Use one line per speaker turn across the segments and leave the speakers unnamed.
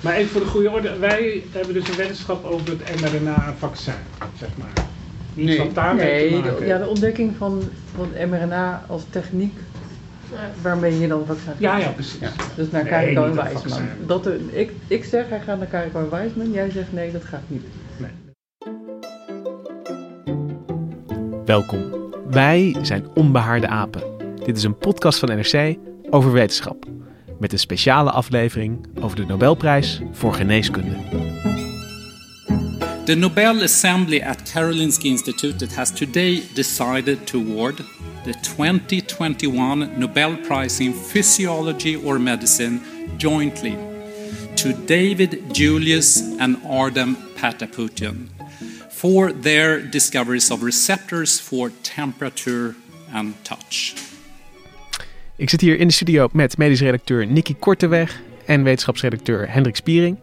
Maar even voor de goede orde, wij hebben dus een wetenschap over het mRNA-vaccin, zeg maar.
Nee.
daarmee
Nee,
te
de,
maken
ja, de ontdekking van, van mRNA als techniek waarmee je dan vaccin
Ja, ja, precies.
Ja.
Dus naar
Nee,
Kariko en
dat
Wijsman. Dat er, ik, ik zeg hij gaat naar Kariko en Wijsman, jij zegt nee, dat gaat niet.
Nee.
Welkom. Wij zijn Onbehaarde Apen. Dit is een podcast van NRC over wetenschap. Met een speciale aflevering over de Nobelprijs voor geneeskunde.
The Nobel Assembly at Karolinska Institutet has today decided to award the 2021 Nobel Prize in Physiology or Medicine jointly to David Julius and Ardem Pataputian for their discoveries of receptors for temperature and touch.
Ik zit hier in de studio met medisch redacteur Nicky Korteweg en wetenschapsredacteur Hendrik Spiering.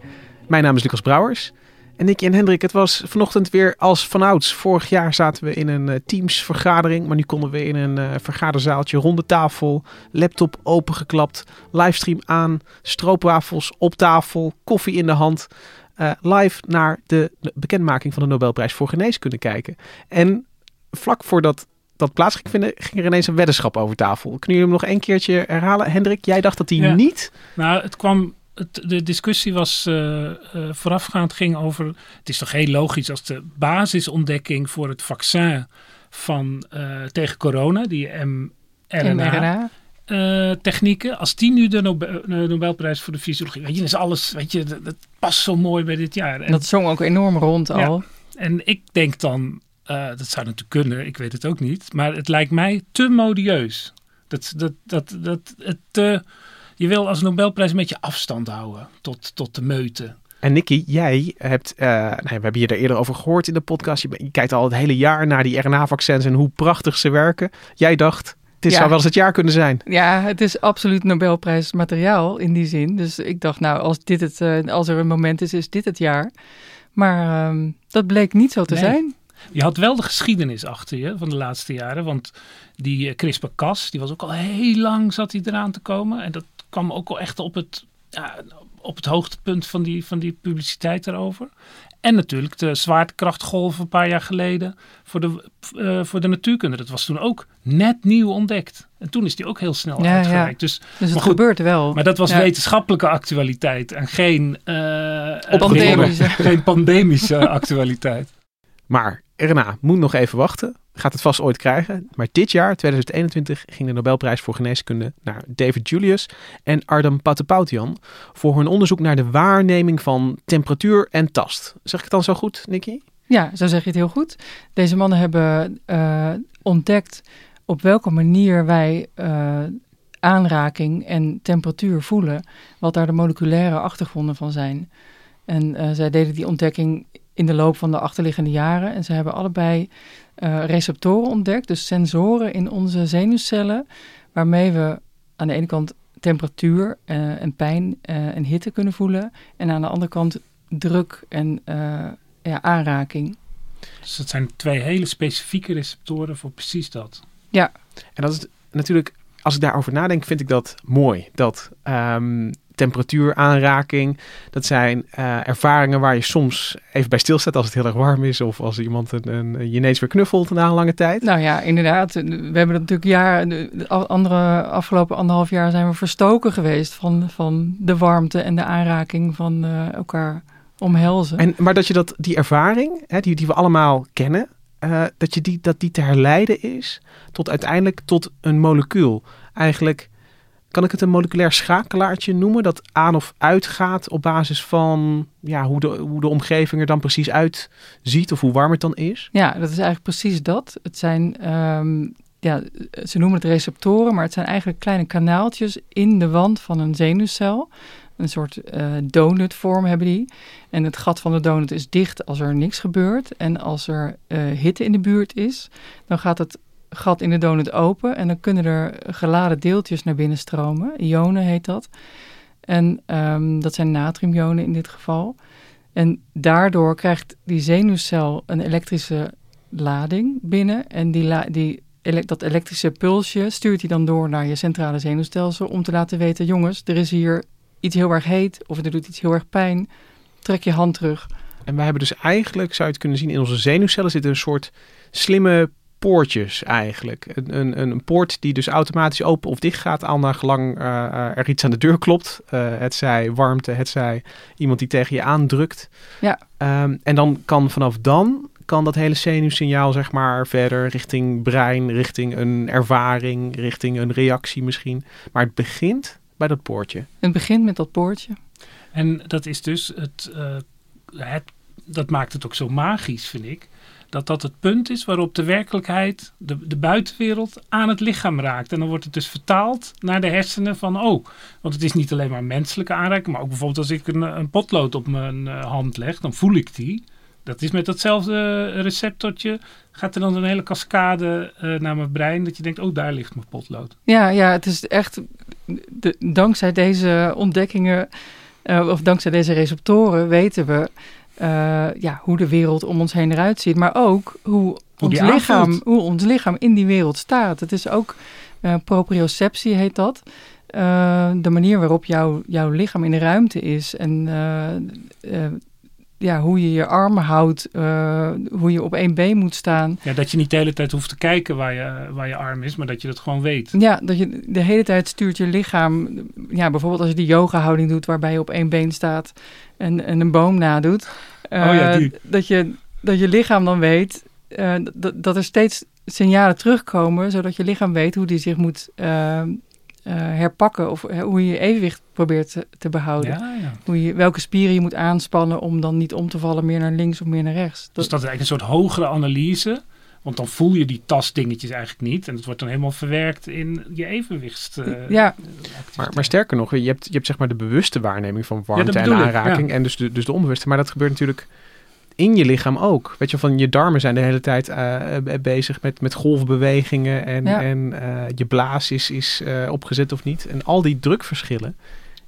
Mijn naam is Lucas Brouwers. En Nicky en Hendrik, het was vanochtend weer als vanouds. Vorig jaar zaten we in een eh, Teams-vergadering, maar nu konden we in een eh, vergaderzaaltje, ronde tafel, laptop opengeklapt, livestream aan, stroopwafels op tafel, koffie in de hand, eh, live naar de bekendmaking van de Nobelprijs voor geneeskunde kijken. En vlak voordat dat plaats ging vinden, ging er ineens een weddenschap over tafel. Kunnen jullie hem nog een keertje herhalen? Hendrik, jij dacht dat hij
Ja.
niet...
Nou, het kwam. Het, de discussie was eh, eh, voorafgaand ging over. Het is toch heel logisch als de basisontdekking voor het vaccin van eh, tegen corona, die mRNA.
mRNA.
eh, technieken, als die nu de Nobe- Nobelprijs voor de fysiologie, weet je, dat is alles, weet je, dat, dat past zo mooi bij dit jaar. En,
dat zong ook enorm rond
Ja.
al.
en ik denk dan, eh, dat zou natuurlijk kunnen, ik weet het ook niet, maar het lijkt mij te modieus. Dat, dat, dat, dat, het te, je wil als Nobelprijs een beetje afstand houden tot, tot de meute.
En Nicky, jij hebt... eh, nou, we hebben je er eerder over gehoord in de podcast. Je, kijkt al het hele jaar naar die RNA-vaccins en hoe prachtig ze werken. Jij dacht, dit
Ja.
zou wel eens het jaar kunnen zijn.
Ja, het is absoluut Nobelprijsmateriaal in die zin. Dus ik dacht, nou, als, dit het, eh, als er een moment is, is dit het jaar. Maar ehm, dat bleek niet zo te
Nee.
zijn.
Je had wel de geschiedenis achter je van de laatste jaren, want die eh, CRISPR-Cas, die was ook al heel lang zat hij eraan te komen. En dat kwam ook al echt op het, ja, op het hoogtepunt van die, van die publiciteit erover. En natuurlijk de zwaartekrachtgolf een paar jaar geleden voor de, eh, voor de natuurkunde. Dat was toen ook net nieuw ontdekt. En toen is die ook heel snel
Ja,
uitgereikt. Dus,
Dus het
Maar goed,
gebeurt wel.
maar dat was
Ja.
wetenschappelijke actualiteit en geen, eh,
Pandemische.
geen pandemische actualiteit.
Maar RNA moet nog even wachten. Gaat het vast ooit krijgen. Maar dit jaar, 2021, ging de Nobelprijs voor geneeskunde naar David Julius en Ardem Patapoutian voor hun onderzoek naar de waarneming van temperatuur en tast. Zeg ik het dan zo goed, Nicky?
Ja, zo zeg je het heel goed. Deze mannen hebben eh, ontdekt op welke manier wij eh, aanraking en temperatuur voelen, wat daar de moleculaire achtergronden van zijn. En eh, zij deden die ontdekking in de loop van de achterliggende jaren. En ze hebben allebei eh, receptoren ontdekt, dus sensoren in onze zenuwcellen, waarmee we aan de ene kant temperatuur eh, en pijn eh, en hitte kunnen voelen. En aan de andere kant druk en eh, ja, aanraking.
Dus dat zijn twee hele specifieke receptoren voor precies dat.
En dat is natuurlijk, als ik daarover nadenk, vind ik dat mooi. Dat ehm, temperatuur, aanraking, dat zijn eh, ervaringen waar je soms even bij stilstaat als het heel erg warm is. Of als iemand een, een, je ineens weer knuffelt na een lange tijd.
Nou ja, inderdaad. We hebben dat natuurlijk jaar, de de andere afgelopen anderhalf jaar zijn we verstoken geweest van, van de warmte en de aanraking van eh, elkaar omhelzen.
En, maar dat je dat, die ervaring, hè, die, die we allemaal kennen, eh, dat, je die, dat die te herleiden is tot uiteindelijk tot een molecuul. Eigenlijk kan ik het een moleculair schakelaartje noemen dat aan of uitgaat op basis van ja, hoe, de, hoe de omgeving er dan precies uitziet of hoe warm het dan is.
Ja, dat is eigenlijk precies dat. Het zijn ehm, ja, ze noemen het receptoren, maar het zijn eigenlijk kleine kanaaltjes in de wand van een zenuwcel. Een soort uh, donutvorm hebben die. En het gat van de donut is dicht als er niks gebeurt. En als er uh, hitte in de buurt is, dan gaat het gat in de donut open. En dan kunnen er geladen deeltjes naar binnen stromen. Ionen heet dat. En um, dat zijn natriumionen in dit geval. En daardoor krijgt die zenuwcel een elektrische lading binnen. En die, la die dat elektrische pulsje stuurt hij dan door naar je centrale zenuwstelsel om te laten weten: jongens, er is hier iets heel erg heet of er doet iets heel erg pijn. Trek je hand terug.
En wij hebben dus eigenlijk, zou je het kunnen zien, in onze zenuwcellen zitten een soort slimme poortjes eigenlijk. Een, een, een poort die dus automatisch open of dicht gaat al naar gelang uh, er iets aan de deur klopt. Uh, het zij warmte, het zij iemand die tegen je aandrukt.
Ja.
Um, en dan kan vanaf dan kan dat hele zenuwsignaal zeg maar verder richting brein, richting een ervaring, richting een reactie misschien. Maar het begint bij dat poortje.
Het begint met dat poortje.
En dat is dus het, uh, het dat maakt het ook zo magisch, vind ik. Dat dat het punt is waarop de werkelijkheid, de, de buitenwereld, aan het lichaam raakt. En dan wordt het dus vertaald naar de hersenen van, oh, want het is niet alleen maar menselijke aanraking, maar ook bijvoorbeeld als ik een, een potlood op mijn uh, hand leg, dan voel ik die. Dat is met datzelfde receptortje. Gaat er dan een hele cascade uh, naar mijn brein. Dat je denkt, oh, daar ligt mijn potlood.
Ja, ja het is echt. De, dankzij deze ontdekkingen. Uh, of dankzij deze receptoren weten we. Uh, ja, hoe de wereld om ons heen eruit ziet. Maar ook hoe, hoe ons, lichaam, hoe ons lichaam in die wereld staat. Het is ook proprioceptie heet dat. de manier waarop jouw jouw lichaam in de ruimte is. En ja, hoe je je armen houdt, uh, hoe je op één been moet staan.
Ja, dat je niet de hele tijd hoeft te kijken waar je, waar je arm is, maar dat je dat gewoon weet.
Ja, dat je de hele tijd stuurt je lichaam. Ja, bijvoorbeeld als je die yoga houding doet waarbij je op één been staat en, en een boom nadoet.
Uh, oh ja, die.
Dat je, dat je lichaam dan weet uh, dat, dat er steeds signalen terugkomen, zodat je lichaam weet hoe die zich moet herpakken of uh, hoe je je evenwicht probeert te, te behouden.
Ja, ja.
Hoe je, welke spieren je moet aanspannen om dan niet om te vallen meer naar links of meer naar rechts.
Dat, dus dat is eigenlijk een soort hogere analyse. Want dan voel je die tastdingetjes eigenlijk niet. En het wordt dan helemaal verwerkt in je evenwicht. Uh,
ja.
Maar, maar, sterker nog, je hebt, je hebt zeg maar de bewuste waarneming van warmte en aanraking.
Ik,
en dus de, dus de onbewuste. Maar dat gebeurt natuurlijk in je lichaam ook. Weet je, van je darmen zijn de hele tijd uh, bezig met, met golfbewegingen en,
ja.
en uh, je blaas is, is uh, opgezet of niet. En al die drukverschillen,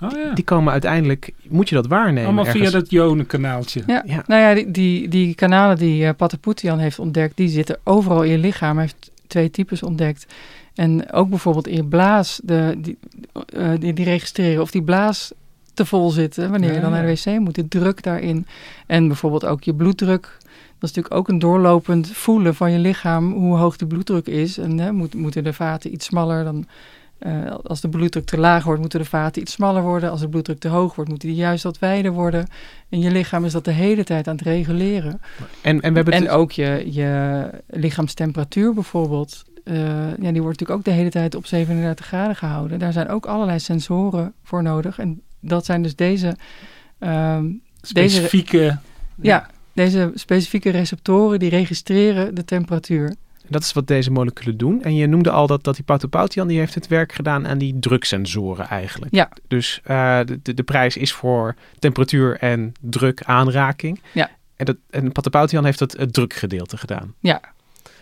oh, ja.
die komen uiteindelijk, moet je dat waarnemen.
Allemaal
ergens.
via dat ionenkanaaltje.
Ja. ja. Nou ja, die, die, die kanalen die uh, Patapoutian heeft ontdekt, die zitten overal in je lichaam. Hij heeft twee types ontdekt. En ook bijvoorbeeld in je blaas, de, die, die, die registreren of die blaas te vol zitten wanneer ja, je dan naar de wc moet. De druk daarin. En bijvoorbeeld ook je bloeddruk. Dat is natuurlijk ook een doorlopend voelen van je lichaam hoe hoog de bloeddruk is. En hè, moet, moeten de vaten iets smaller dan. Uh, als de bloeddruk te laag wordt, moeten de vaten iets smaller worden. Als de bloeddruk te hoog wordt, moeten die juist wat wijder worden. En je lichaam is dat de hele tijd aan het reguleren.
En, en, we hebben
en ook je, je lichaamstemperatuur bijvoorbeeld. Uh, ja, die wordt natuurlijk ook de hele tijd op 37 graden gehouden. Daar zijn ook allerlei sensoren voor nodig. En dat zijn dus deze... Um,
specifieke...
Deze, ja, deze specifieke receptoren die registreren de temperatuur.
Dat is wat deze moleculen doen. En je noemde al dat, dat die Patopautian die heeft het werk gedaan aan die druksensoren eigenlijk.
Ja.
Dus uh, de, de prijs is voor temperatuur en druk aanraking.
Ja.
En, dat, en heeft het, het drukgedeelte gedaan.
Ja.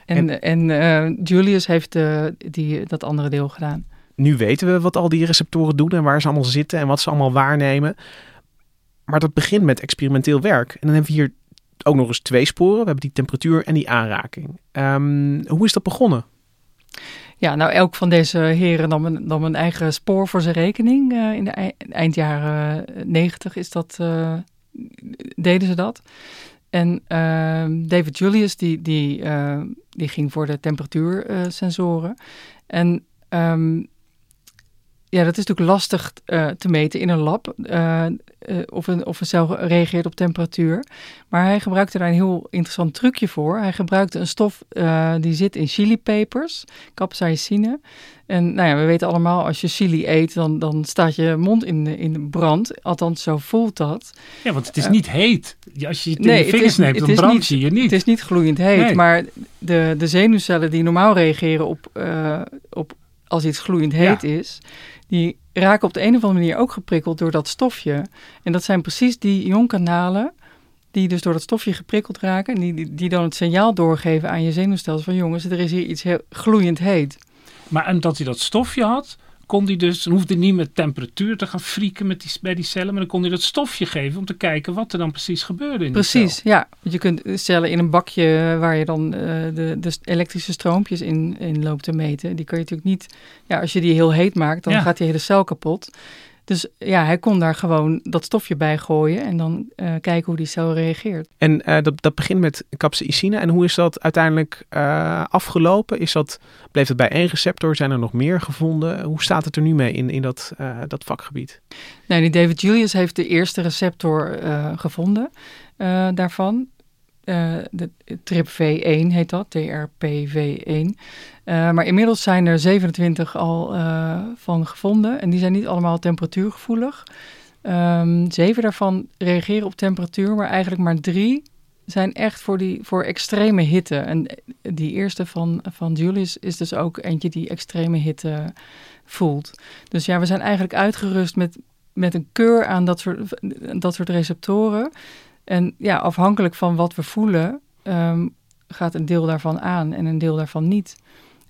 En, en, en uh, Julius heeft uh, die, dat andere deel gedaan
nu weten we wat al die receptoren doen en waar ze allemaal zitten en wat ze allemaal waarnemen. Maar dat begint met experimenteel werk. En dan hebben we hier ook nog eens twee sporen. We hebben die temperatuur en die aanraking. Um, hoe is dat begonnen?
Ja, nou elk van deze heren nam een, nam een eigen spoor voor zijn rekening. Uh, in de eind jaren negentig is dat, uh, deden ze dat. En uh, David Julius die, die, die ging voor de temperatuursensoren. en um, ja, dat is natuurlijk lastig uh, te meten in een lab. Uh, uh, of, een, of een cel reageert op temperatuur. Maar hij gebruikte daar een heel interessant trucje voor. Hij gebruikte een stof die zit in chilipepers, capsaicine. En nou ja, we weten allemaal, als je chili eet, dan, dan staat je mond in in brand. Althans, zo voelt dat.
Ja, want het is niet heet. Als je het nee, in je vingers neemt, dan brand je je niet.
Het is niet gloeiend heet, nee. maar de, de zenuwcellen die normaal reageren op, op als iets gloeiend heet ja. is die raken op de een of andere manier ook geprikkeld door dat stofje. En dat zijn precies die ionkanalen die dus door dat stofje geprikkeld raken... en die, die, dan het signaal doorgeven aan je zenuwstelsel van... jongens, er is hier iets heel gloeiend heet.
Maar omdat hij dat stofje had, kon hij dus, dan hoefde hij niet met temperatuur te gaan frieken met die, bij die cellen, maar dan kon hij dat stofje geven om te kijken wat er dan precies gebeurde in
Precies, ja. Want je kunt cellen in een bakje waar je dan uh, de, de elektrische stroompjes in, in loopt te meten, die kan je natuurlijk niet, ja, als je die heel heet maakt, dan gaat die hele cel kapot. Dus ja, hij kon daar gewoon dat stofje bij gooien en dan uh, kijken hoe die cel reageert.
En uh, dat, dat begint met capsaicine. En hoe is dat uiteindelijk uh, afgelopen? Is dat, bleef het bij één receptor? Zijn er nog meer gevonden? Hoe staat het er nu mee in, in dat, dat vakgebied?
Nou, die David Julius heeft de eerste receptor gevonden daarvan. de TRPV1 heet dat, TRPV1. Uh, maar inmiddels zijn er 27 al uh, van gevonden en die zijn niet allemaal temperatuurgevoelig. Um, zeven daarvan reageren op temperatuur, maar eigenlijk maar drie zijn echt voor, die, voor extreme hitte. En die eerste van, van Julius is dus ook eentje die extreme hitte voelt. Dus ja, we zijn eigenlijk uitgerust met, met een keur aan dat soort, dat soort receptoren. En ja, afhankelijk van wat we voelen, um, gaat een deel daarvan aan en een deel daarvan niet.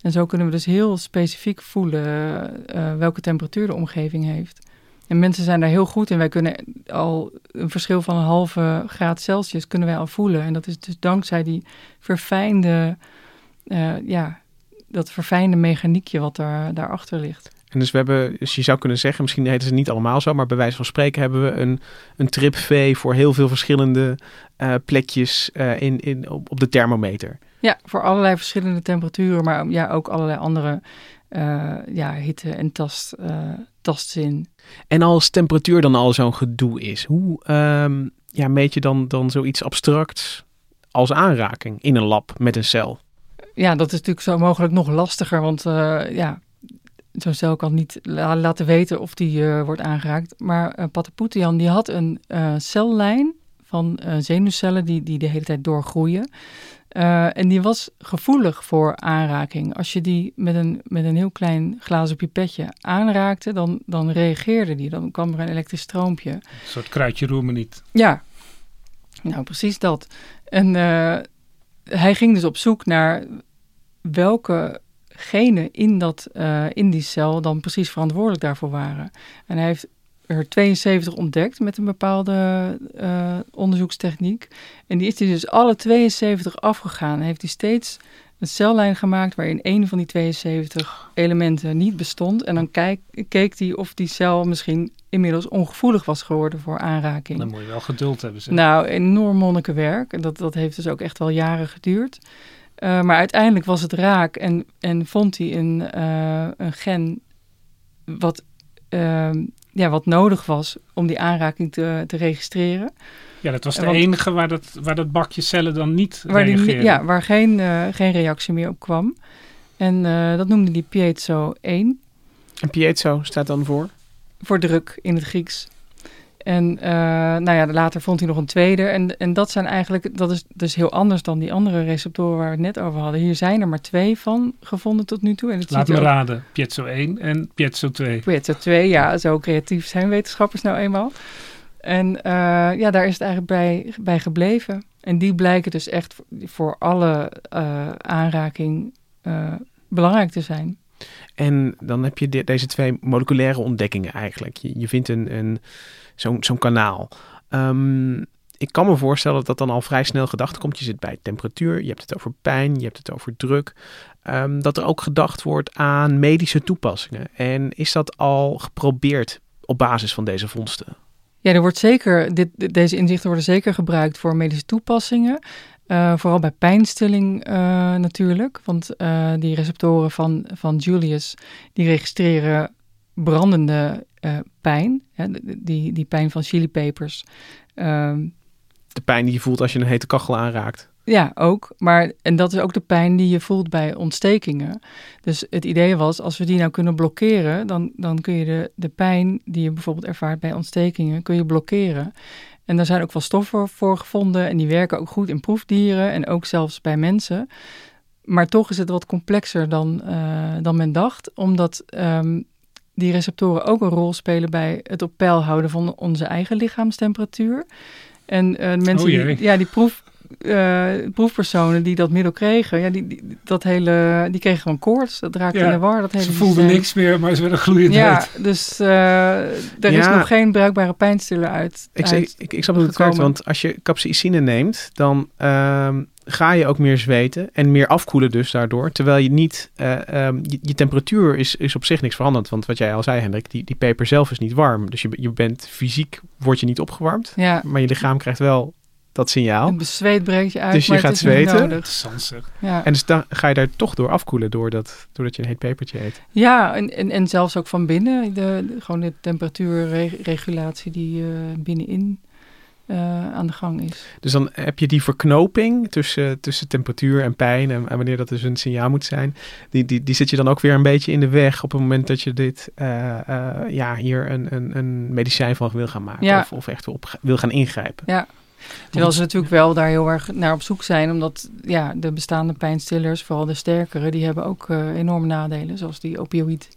En zo kunnen we dus heel specifiek voelen uh, welke temperatuur de omgeving heeft. En mensen zijn daar heel goed in. Wij kunnen al een verschil van een halve graad Celsius kunnen wij al voelen. En dat is dus dankzij die verfijnde, uh, ja, dat verfijnde mechaniekje wat daar, daarachter ligt.
En dus we hebben, dus je zou kunnen zeggen, misschien heten ze niet allemaal zo, maar bij wijze van spreken hebben we een, een trip V voor heel veel verschillende uh, plekjes uh, in, in, op, op de thermometer.
Ja, voor allerlei verschillende temperaturen, maar ja, ook allerlei andere uh, ja, hitte- en tast, tastzin.
En als temperatuur dan al zo'n gedoe is, hoe um, ja, meet je dan, dan zoiets abstracts als aanraking in een lab met een cel?
Ja, dat is natuurlijk zo mogelijk nog lastiger, want ja, zo'n cel kan niet la laten weten of die wordt aangeraakt. Maar uh, Patapoutian die had een cellijn van zenuwcellen die, die de hele tijd doorgroeien. Uh, en die was gevoelig voor aanraking. Als je die met een, met een heel klein glazen pipetje aanraakte, dan, dan reageerde die. Dan kwam er een elektrisch stroompje. Een
soort kruidje roemen niet.
Ja, nou precies dat. En uh, hij ging dus op zoek naar welke genen in, dat, uh, in die cel dan precies verantwoordelijk daarvoor waren. En hij heeft er 72 ontdekt met een bepaalde uh, onderzoekstechniek. En die is hij dus alle 72 afgegaan. Heeft hij steeds een cellijn gemaakt waarin een van die 72 elementen niet bestond. En dan kijk, keek hij of die cel misschien inmiddels ongevoelig was geworden voor aanraking.
Dan moet je wel geduld hebben. Zeg.
Nou, enorm monnikenwerk. En dat, dat heeft dus ook echt wel jaren geduurd. Uh, maar uiteindelijk was het raak en, en vond hij een, uh, een gen wat uh, ja, wat nodig was om die aanraking te, te registreren.
Ja, dat was de enige waar dat, waar dat bakje cellen dan niet waar reageerde.
ja, waar geen, uh, geen reactie meer op kwam. En uh, dat noemde die piezo 1.
En piezo staat dan voor?
Voor druk in het Grieks. En uh, nou ja, later vond hij nog een tweede. En, en dat zijn eigenlijk, dat is dus heel anders dan die andere receptoren waar we het net over hadden. Hier zijn er maar twee van gevonden tot nu toe. En het
Laat me raden, Piezo 1 en Piezo 2.
Piezo 2, ja, zo creatief zijn wetenschappers nou eenmaal. En uh, ja, daar is het eigenlijk bij, bij gebleven. En die blijken dus echt voor alle uh, aanraking belangrijk te zijn.
En dan heb je de, deze twee moleculaire ontdekkingen eigenlijk. Je, vindt een, een zo'n zo'n kanaal. Um, ik kan me voorstellen dat dat dan al vrij snel gedacht komt. Je zit bij temperatuur, je hebt het over pijn, je hebt het over druk. Um, dat er ook gedacht wordt aan medische toepassingen. En is dat al geprobeerd op basis van deze vondsten?
Ja, er wordt zeker, dit, deze inzichten worden zeker gebruikt voor medische toepassingen. Uh, vooral bij pijnstilling uh, natuurlijk. Want uh, die receptoren van, van Julius, die registreren brandende pijn. Hè, die, die pijn van chilipepers. Um,
de pijn die je voelt als je een hete kachel aanraakt.
Ja, ook. Maar, en dat is ook de pijn die je voelt bij ontstekingen. Dus het idee was, als we die nou kunnen blokkeren, dan, dan kun je de, de pijn die je bijvoorbeeld ervaart bij ontstekingen, kun je blokkeren. En daar zijn ook wel stoffen voor gevonden en die werken ook goed in proefdieren en ook zelfs bij mensen. Maar toch is het wat complexer dan, uh, dan men dacht, omdat um, die receptoren ook een rol spelen bij het op peil houden van onze eigen lichaamstemperatuur. En uh, mensen,
oh
ja, die proef, uh, proefpersonen die dat middel kregen, ja, die, die, dat hele, die kregen gewoon koorts. Dat raakte in de war. Dat hele
ze voelden niks meer, maar ze werden gloeiend
Ja, dus uh, er is nog geen bruikbare pijnstiller uit.
Ik,
uit
ik, ik, ik snap het werkt, want als je capsaïcine neemt, dan uh, ga je ook meer zweten en meer afkoelen dus daardoor. Terwijl je niet, uh, um, je, je, temperatuur is, is op zich niks veranderd. Want wat jij al zei Hendrik, die, die peper zelf is niet warm. Dus je, je bent fysiek, word je niet opgewarmd.
Ja.
Maar je lichaam krijgt wel dat signaal.
Het zweet breekt je uit,
dus je
maar
gaat
het is
zweten.
Ja.
En dus dan ga je daar toch door afkoelen doordat, doordat je een heet pepertje eet.
Ja, en, en, en zelfs ook van binnen. De, de gewoon de temperatuurregulatie die uh, binnenin uh, aan de gang is.
Dus dan heb je die verknoping tussen, tussen temperatuur en pijn en, en, wanneer dat dus een signaal moet zijn. Die, die, die zit je dan ook weer een beetje in de weg op het moment dat je dit, uh, uh, ja, hier een, een, een medicijn van wil gaan maken.
Ja.
Of, of echt op wil gaan ingrijpen.
Ja. Terwijl ze natuurlijk wel daar heel erg naar op zoek zijn, omdat ja, de bestaande pijnstillers, vooral de sterkere, die hebben ook enorme nadelen, zoals die opioïd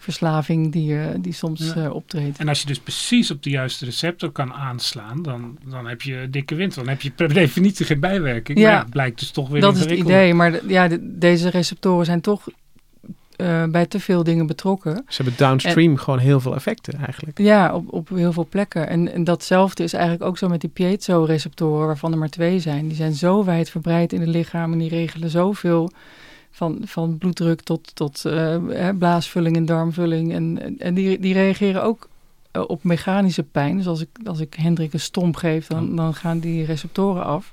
verslaving die, uh, die soms ja. uh, optreedt.
En als je dus precies op de juiste receptor kan aanslaan, dan, dan heb je dikke wind. Dan heb je per definitie geen bijwerking.
Ja,
maar het blijkt dus toch weer
Dat is het idee, maar ja, de, deze receptoren zijn toch uh, bij te veel dingen betrokken.
Ze hebben downstream en, gewoon heel veel effecten eigenlijk.
Ja, op, op heel veel plekken. En, en datzelfde is eigenlijk ook zo met die piezo-receptoren, waarvan er maar twee zijn. Die zijn zo wijd verbreid in het lichaam en die regelen zoveel van, van bloeddruk tot, tot uh, blaasvulling en darmvulling. En, en die, die reageren ook uh, op mechanische pijn. Dus als ik, als ik Hendrik een stomp geef, dan, dan gaan die receptoren af.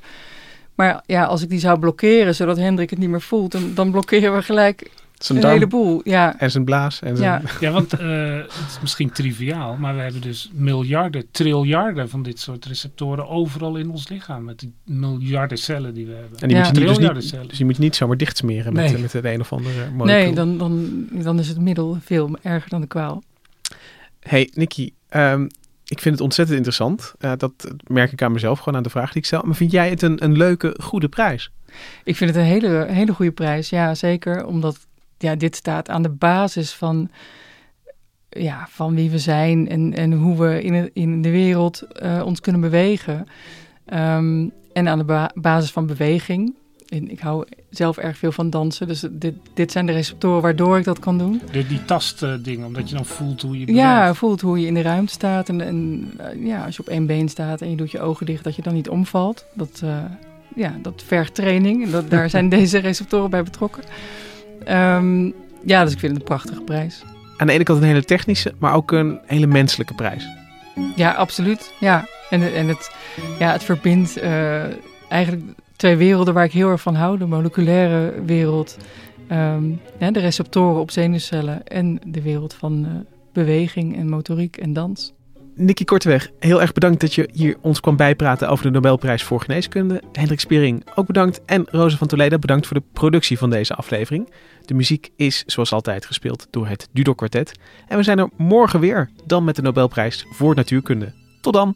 Maar ja, als ik die zou blokkeren, zodat Hendrik het niet meer voelt, dan, dan blokkeren we gelijk
zijn
een
darm
heleboel. Ja.
En zijn blaas. En zijn...
Ja.
ja, want uh, het is misschien triviaal, maar we hebben dus miljarden, triljarden van dit soort receptoren overal in ons lichaam. Met die miljarden cellen die we hebben.
En die
Ja.
moet je niet, dus, niet,
cellen.
dus die moet je niet zomaar dichtsmeren met,
Nee.
met het een of andere molecuul.
Nee, dan, dan, dan is het middel veel erger dan de kwaal.
Hey, Nicky, ehm, ik vind het ontzettend interessant. Uh, dat merk ik aan mezelf, gewoon aan de vraag die ik stel. Maar vind jij het een, een leuke, goede prijs?
Ik vind het een hele, hele goede prijs. Ja, zeker. Omdat ja, dit staat aan de basis van, ja, van wie we zijn en, en hoe we in, in de wereld uh, ons kunnen bewegen. Um, en aan de ba basis van beweging. En ik hou zelf erg veel van dansen. Dus dit, dit zijn de receptoren waardoor ik dat kan doen.
De, die tastdingen, omdat je dan voelt hoe je beweegt.
Ja, voelt hoe je in de ruimte staat. En, en uh, ja, als je op één been staat en je doet je ogen dicht, dat je dan niet omvalt. Dat, uh, ja, dat vergt training. En dat, daar zijn deze receptoren bij betrokken. Um, ja, dus ik vind het een prachtige prijs.
Aan de ene kant een hele technische, maar ook een hele menselijke prijs.
Ja, absoluut. Ja, en, en het, ja, het verbindt uh, eigenlijk twee werelden waar ik heel erg van hou. De moleculaire wereld, um, ja, de receptoren op zenuwcellen en de wereld van uh, beweging en motoriek en dans.
Nicky Korteweg, heel erg bedankt dat je hier ons kwam bijpraten over de Nobelprijs voor Geneeskunde. Hendrik Spiering, ook bedankt. En Roze van Toledo, bedankt voor de productie van deze aflevering. De muziek is zoals altijd gespeeld door het Dudok Quartet. En we zijn er morgen weer, dan met de Nobelprijs voor Natuurkunde. Tot dan!